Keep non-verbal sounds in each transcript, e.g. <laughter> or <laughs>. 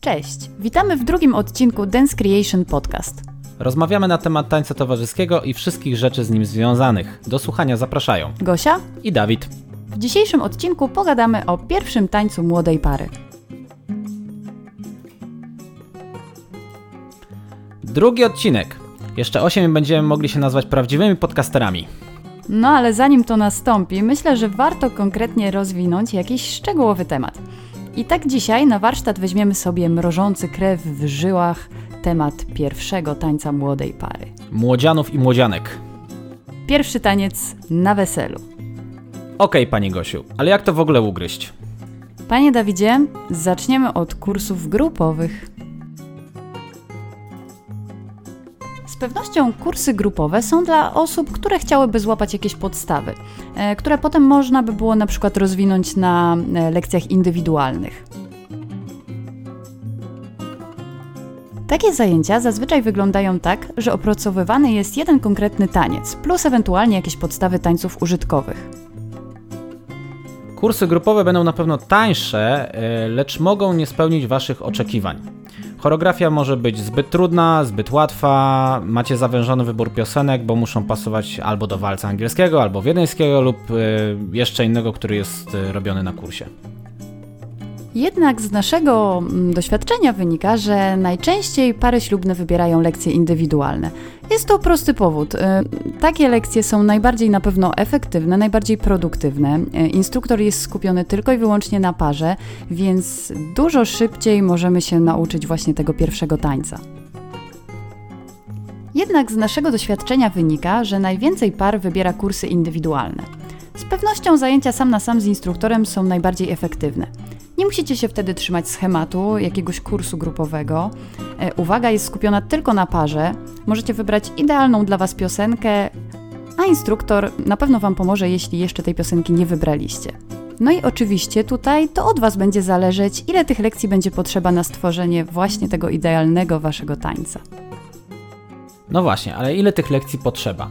Cześć, witamy w drugim odcinku Dance Creation Podcast. Rozmawiamy na temat tańca towarzyskiego i wszystkich rzeczy z nim związanych. Do słuchania zapraszają Gosia? i Dawid. W dzisiejszym odcinku pogadamy o pierwszym tańcu młodej pary. Drugi odcinek. Jeszcze 8 będziemy mogli się nazwać prawdziwymi podcasterami. No ale zanim to nastąpi, myślę, że warto konkretnie rozwinąć jakiś szczegółowy temat. I tak dzisiaj na warsztat weźmiemy sobie mrożący krew w żyłach temat pierwszego tańca młodej pary. Młodzianów i młodzianek. Pierwszy taniec na weselu. Okej, pani Gosiu, ale jak to w ogóle ugryźć? Panie Dawidzie, zaczniemy od kursów grupowych. Pewnością kursy grupowe są dla osób, które chciałyby złapać jakieś podstawy, e, które potem można by było na przykład rozwinąć na e, lekcjach indywidualnych. Takie zajęcia zazwyczaj wyglądają tak, że opracowywany jest jeden konkretny taniec, plus ewentualnie jakieś podstawy tańców użytkowych. Kursy grupowe będą na pewno tańsze, e, lecz mogą nie spełnić waszych oczekiwań. Choreografia może być zbyt trudna, zbyt łatwa, macie zawężony wybór piosenek, bo muszą pasować albo do walca angielskiego, albo wiedeńskiego lub e, jeszcze innego, który jest e, robiony na kursie. Jednak z naszego mm, doświadczenia wynika, że najczęściej pary ślubne wybierają lekcje indywidualne. Jest to prosty powód. Y, Takie lekcje są najbardziej na pewno efektywne, najbardziej produktywne. Y, Instruktor jest skupiony tylko i wyłącznie na parze, więc dużo szybciej możemy się nauczyć właśnie tego pierwszego tańca. Jednak z naszego doświadczenia wynika, że najwięcej par wybiera kursy indywidualne. Z pewnością zajęcia sam na sam z instruktorem są najbardziej efektywne. Nie musicie się wtedy trzymać schematu jakiegoś kursu grupowego. E, Uwaga jest skupiona tylko na parze. Możecie wybrać idealną dla Was piosenkę, a instruktor na pewno Wam pomoże, jeśli jeszcze tej piosenki nie wybraliście. No i oczywiście tutaj to od Was będzie zależeć, ile tych lekcji będzie potrzeba na stworzenie właśnie tego idealnego Waszego tańca. No właśnie, ale ile tych lekcji potrzeba?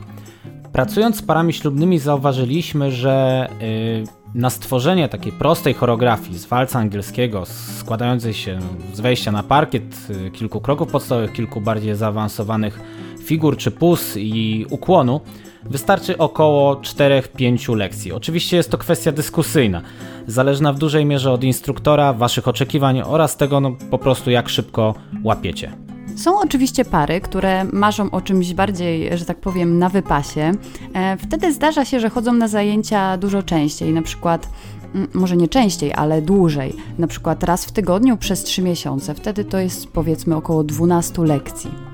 Pracując z parami ślubnymi zauważyliśmy, że yy, na stworzenie takiej prostej choreografii z walca angielskiego, składającej się z wejścia na parkiet, yy, kilku kroków podstawowych, kilku bardziej zaawansowanych figur czy pus i ukłonu, wystarczy około 4-5 lekcji. Oczywiście jest to kwestia dyskusyjna, zależna w dużej mierze od instruktora, waszych oczekiwań oraz tego no, po prostu jak szybko łapiecie. Są oczywiście pary, które marzą o czymś bardziej, że tak powiem, na wypasie. E, Wtedy zdarza się, że chodzą na zajęcia dużo częściej, na przykład mm, może nie częściej, ale dłużej, na przykład raz w tygodniu przez 3 miesiące. Wtedy to jest powiedzmy około 12 lekcji.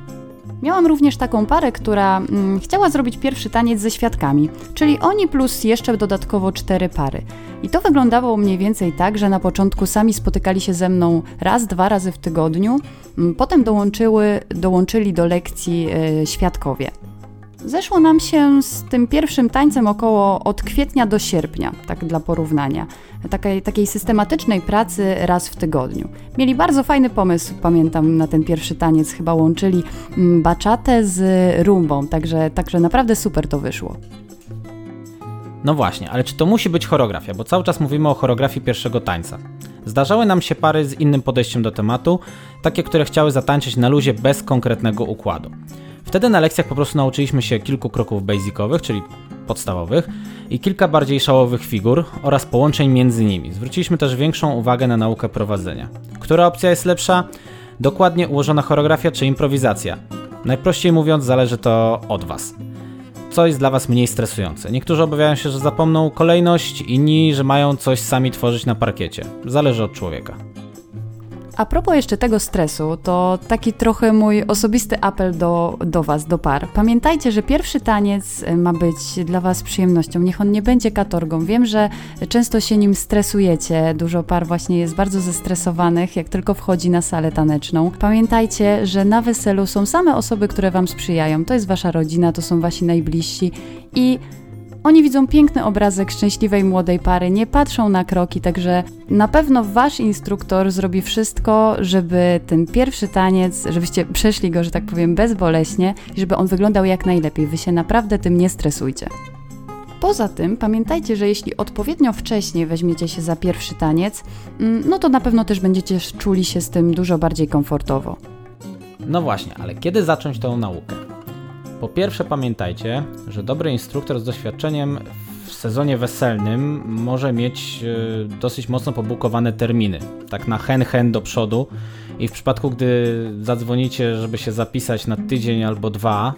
Miałam również taką parę, która mm, chciała zrobić pierwszy taniec ze świadkami, czyli oni plus jeszcze dodatkowo cztery pary. I to wyglądało mniej więcej tak, że na początku sami spotykali się ze mną raz, dwa razy w tygodniu, mm, potem dołączyły, dołączyli do lekcji e, świadkowie. Zeszło nam się z tym pierwszym tańcem około od kwietnia do sierpnia, tak dla porównania. Takiej, takiej systematycznej pracy raz w tygodniu. Mieli bardzo fajny pomysł, pamiętam, na ten pierwszy taniec. Chyba łączyli mm, baczatę z rumbą, także, także naprawdę super to wyszło. No właśnie, ale czy to musi być choreografia? Bo cały czas mówimy o choreografii pierwszego tańca. Zdarzały nam się pary z innym podejściem do tematu, takie, które chciały zatańczyć na luzie bez konkretnego układu. Wtedy na lekcjach po prostu nauczyliśmy się kilku kroków basicowych, czyli podstawowych, i kilka bardziej szałowych figur oraz połączeń między nimi. Zwróciliśmy też większą uwagę na naukę prowadzenia. Która opcja jest lepsza? Dokładnie ułożona choreografia czy improwizacja? Najprościej mówiąc, zależy to od Was co jest dla Was mniej stresujące. Niektórzy obawiają się, że zapomną kolejność, inni, że mają coś sami tworzyć na parkiecie. Zależy od człowieka. A propos jeszcze tego stresu, to taki trochę mój osobisty apel do, do Was, do par. Pamiętajcie, że pierwszy taniec y, ma być dla Was przyjemnością. Niech on nie będzie katorgą. Wiem, że często się nim stresujecie. Dużo par właśnie jest bardzo zestresowanych, jak tylko wchodzi na salę taneczną. Pamiętajcie, że na weselu są same osoby, które Wam sprzyjają. To jest Wasza rodzina, to są Wasi najbliżsi i oni widzą piękny obrazek szczęśliwej młodej pary, nie patrzą na kroki, także na pewno wasz instruktor zrobi wszystko, żeby ten pierwszy taniec, żebyście przeszli go, że tak powiem, bezboleśnie i żeby on wyglądał jak najlepiej. Wy się naprawdę tym nie stresujcie. Poza tym pamiętajcie, że jeśli odpowiednio wcześnie weźmiecie się za pierwszy taniec, mm, no to na pewno też będziecie czuli się z tym dużo bardziej komfortowo. No właśnie, ale kiedy zacząć tą naukę? Po pierwsze pamiętajcie, że dobry instruktor z doświadczeniem w sezonie weselnym może mieć e, dosyć mocno pobukowane terminy, tak na hen hen do przodu i w przypadku gdy zadzwonicie, żeby się zapisać na tydzień albo dwa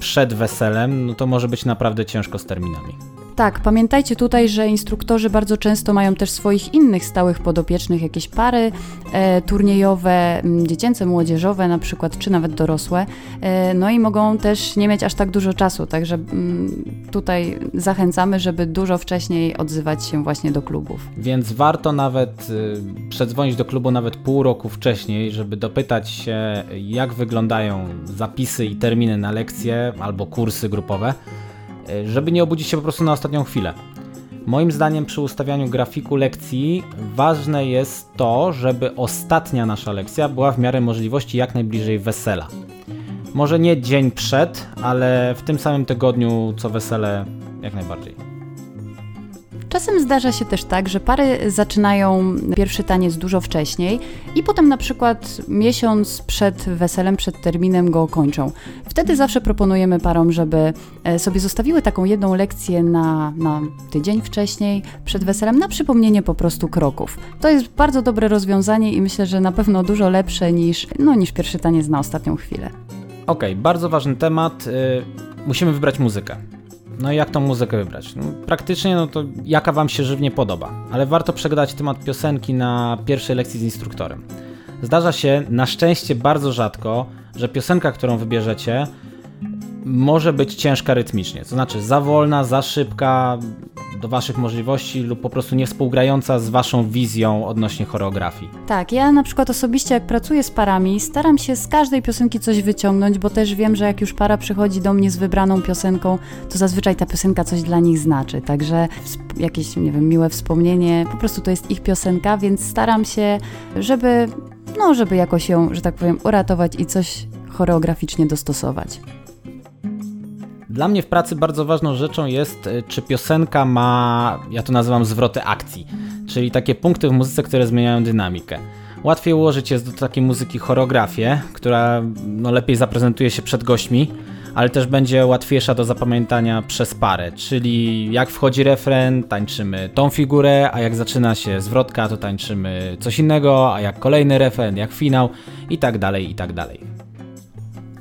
przed weselem, no to może być naprawdę ciężko z terminami. Tak, pamiętajcie tutaj, że instruktorzy bardzo często mają też swoich innych stałych podopiecznych, jakieś pary e, turniejowe, dziecięce, młodzieżowe na przykład, czy nawet dorosłe. E, no i mogą też nie mieć aż tak dużo czasu, także m, tutaj zachęcamy, żeby dużo wcześniej odzywać się właśnie do klubów. Więc warto nawet y, przedzwonić do klubu nawet pół roku wcześniej, żeby dopytać się, jak wyglądają zapisy i terminy na lekcje albo kursy grupowe żeby nie obudzić się po prostu na ostatnią chwilę. Moim zdaniem przy ustawianiu grafiku lekcji ważne jest to, żeby ostatnia nasza lekcja była w miarę możliwości jak najbliżej wesela. Może nie dzień przed, ale w tym samym tygodniu co wesele jak najbardziej. Czasem zdarza się też tak, że pary zaczynają pierwszy taniec dużo wcześniej i potem na przykład miesiąc przed weselem, przed terminem go kończą. Wtedy zawsze proponujemy parom, żeby e, sobie zostawiły taką jedną lekcję na, na tydzień wcześniej, przed weselem, na przypomnienie po prostu kroków. To jest bardzo dobre rozwiązanie i myślę, że na pewno dużo lepsze niż, no, niż pierwszy taniec na ostatnią chwilę. Okej, okay, bardzo ważny temat. Yy, musimy wybrać muzykę. No i jak tą muzykę wybrać? No, praktycznie no to jaka Wam się żywnie podoba, ale warto przegadać temat piosenki na pierwszej lekcji z instruktorem. Zdarza się na szczęście bardzo rzadko, że piosenka, którą wybierzecie, może być ciężka rytmicznie, to znaczy za wolna, za szybka do Waszych możliwości lub po prostu nie współgrająca z Waszą wizją odnośnie choreografii. Tak, ja na przykład osobiście jak pracuję z parami, staram się z każdej piosenki coś wyciągnąć, bo też wiem, że jak już para przychodzi do mnie z wybraną piosenką, to zazwyczaj ta piosenka coś dla nich znaczy, także jakieś, nie wiem, miłe wspomnienie, po prostu to jest ich piosenka, więc staram się, żeby, no, żeby jakoś ją, że tak powiem, uratować i coś choreograficznie dostosować. Dla mnie w pracy bardzo ważną rzeczą jest, e, czy piosenka ma, ja to nazywam zwroty akcji, czyli takie punkty w muzyce, które zmieniają dynamikę. Łatwiej ułożyć jest do takiej muzyki choreografię, która no, lepiej zaprezentuje się przed gośćmi, ale też będzie łatwiejsza do zapamiętania przez parę, czyli jak wchodzi refren, tańczymy tą figurę, a jak zaczyna się zwrotka, to tańczymy coś innego, a jak kolejny refren, jak finał i tak dalej, i tak dalej.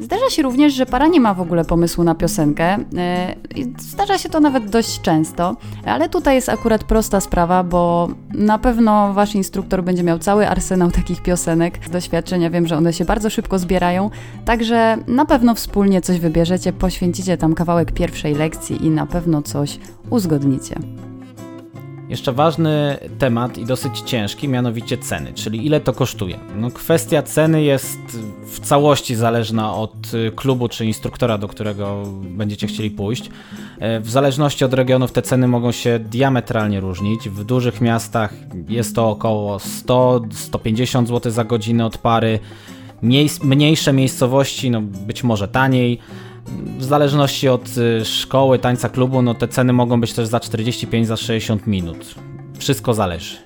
Zdarza się również, że para nie ma w ogóle pomysłu na piosenkę. E, zdarza się to nawet dość często, ale tutaj jest akurat prosta sprawa, bo na pewno wasz instruktor będzie miał cały arsenał takich piosenek. Z doświadczenia wiem, że one się bardzo szybko zbierają, także na pewno wspólnie coś wybierzecie, poświęcicie tam kawałek pierwszej lekcji i na pewno coś uzgodnicie. Jeszcze ważny temat i dosyć ciężki, mianowicie ceny, czyli ile to kosztuje. No, kwestia ceny jest w całości zależna od y, klubu czy instruktora, do którego będziecie chcieli pójść. E, w zależności od regionów te ceny mogą się diametralnie różnić. W dużych miastach jest to około 100-150 zł za godzinę od pary. Mniejsze miejscowości, no być może taniej w zależności od y, szkoły, tańca, klubu, no te ceny mogą być też za 45, za 60 minut. Wszystko zależy.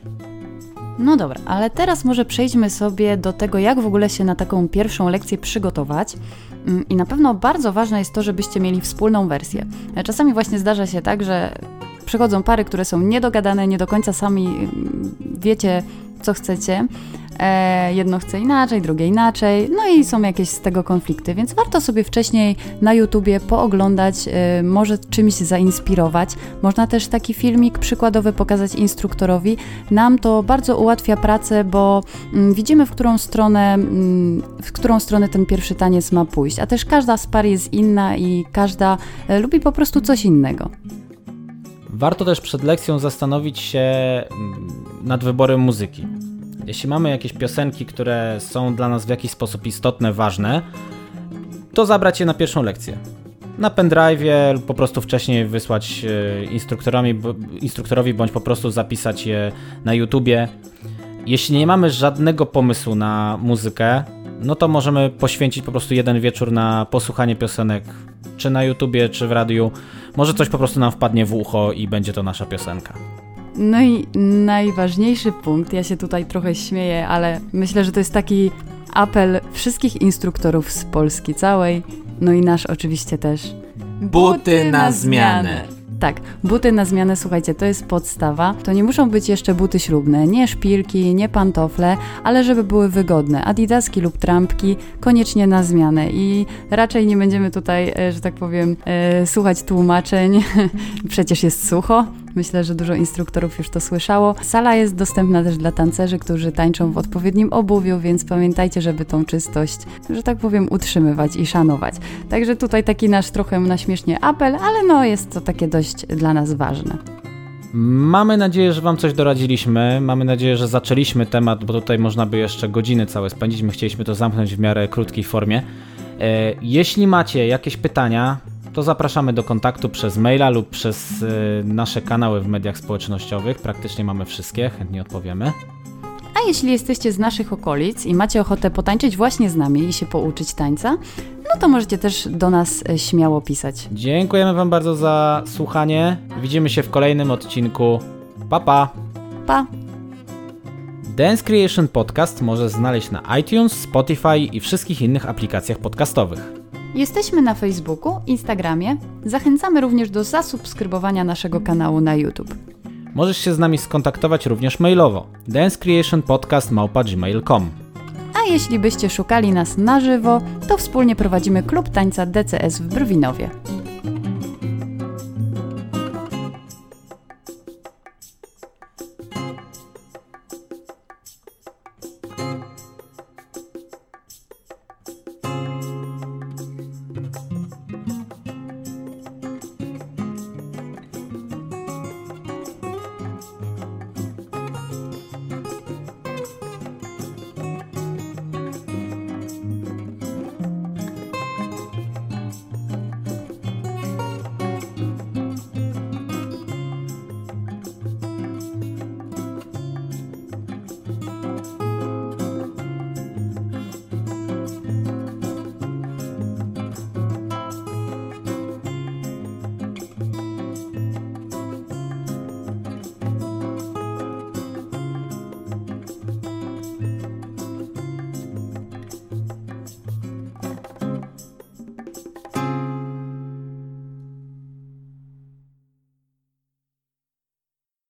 No dobra, ale teraz może przejdźmy sobie do tego, jak w ogóle się na taką pierwszą lekcję przygotować. Mm, I na pewno bardzo ważne jest to, żebyście mieli wspólną wersję. Czasami właśnie zdarza się tak, że przychodzą pary, które są niedogadane, nie do końca sami mm, wiecie, co chcecie, E, jedno chce inaczej, drugie inaczej, no i są jakieś z tego konflikty, więc warto sobie wcześniej na YouTubie pooglądać, e, może czymś zainspirować. Można też taki filmik przykładowy pokazać instruktorowi. Nam to bardzo ułatwia pracę, bo mm, widzimy, w którą stronę, mm, w którą stronę ten pierwszy taniec ma pójść, a też każda z par jest inna i każda e, lubi po prostu coś innego. Warto też przed lekcją zastanowić się mm, nad wyborem muzyki. Jeśli mamy jakieś piosenki, które są dla nas w jakiś sposób istotne, ważne, to zabrać je na pierwszą lekcję. Na pendrive lub po prostu wcześniej wysłać e, instruktorowi, bądź po prostu zapisać je na YouTubie. Jeśli nie mamy żadnego pomysłu na muzykę, no to możemy poświęcić po prostu jeden wieczór na posłuchanie piosenek, czy na YouTubie, czy w radiu, Może coś po prostu nam wpadnie w ucho i będzie to nasza piosenka. No i najważniejszy punkt, ja się tutaj trochę śmieję, ale myślę, że to jest taki apel wszystkich instruktorów z Polski całej, no i nasz oczywiście też. Buty na zmianę. Tak, buty na zmianę, słuchajcie, to jest podstawa. To nie muszą być jeszcze buty ślubne, nie szpilki, nie pantofle, ale żeby były wygodne. Adidaski lub trampki koniecznie na zmianę i raczej nie będziemy tutaj, e, że tak powiem, e, słuchać tłumaczeń. <laughs> Przecież jest sucho. Myślę, że dużo instruktorów już to słyszało. Sala jest dostępna też dla tancerzy, którzy tańczą w odpowiednim obuwiu, więc pamiętajcie, żeby tą czystość, że tak powiem, utrzymywać i szanować. Także tutaj taki nasz trochę na śmiesznie apel, ale no jest to takie dość dla nas ważne. Mamy nadzieję, że Wam coś doradziliśmy. Mamy nadzieję, że zaczęliśmy temat, bo tutaj można by jeszcze godziny całe spędzić. My chcieliśmy to zamknąć w miarę krótkiej formie. E, jeśli macie jakieś pytania, to zapraszamy do kontaktu przez maila lub przez y, nasze kanały w mediach społecznościowych. Praktycznie mamy wszystkie, chętnie odpowiemy. A jeśli jesteście z naszych okolic i macie ochotę potańczyć właśnie z nami i się pouczyć tańca, no to możecie też do nas e, śmiało pisać. Dziękujemy Wam bardzo za słuchanie. Widzimy się w kolejnym odcinku. Pa pa! Pa! Dance Creation Podcast możesz znaleźć na iTunes, Spotify i wszystkich innych aplikacjach podcastowych. Jesteśmy na Facebooku, Instagramie. Zachęcamy również do zasubskrybowania naszego kanału na YouTube. Możesz się z nami skontaktować również mailowo dancecreationpodcast.gmail.com A jeśli byście szukali nas na żywo, to wspólnie prowadzimy klub tańca DCS w Brwinowie.